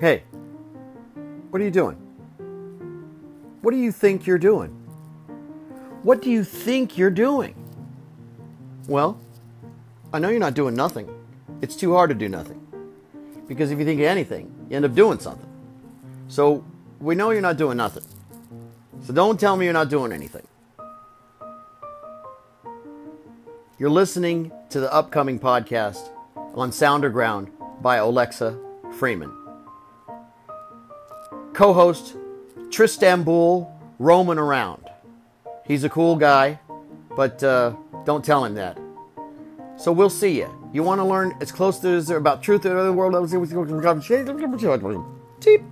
Hey, what are you doing? What do you think you're doing? What do you think you're doing? Well, I know you're not doing nothing. It's too hard to do nothing. Because if you think of anything, you end up doing something. So we know you're not doing nothing. So don't tell me you're not doing anything. You're listening to the upcoming podcast on Sounderground by Alexa Freeman. Co host Tristan Bull roaming around. He's a cool guy, but uh, don't tell him that. So we'll see you. You want to learn as close to as about truth in the world? Cheap.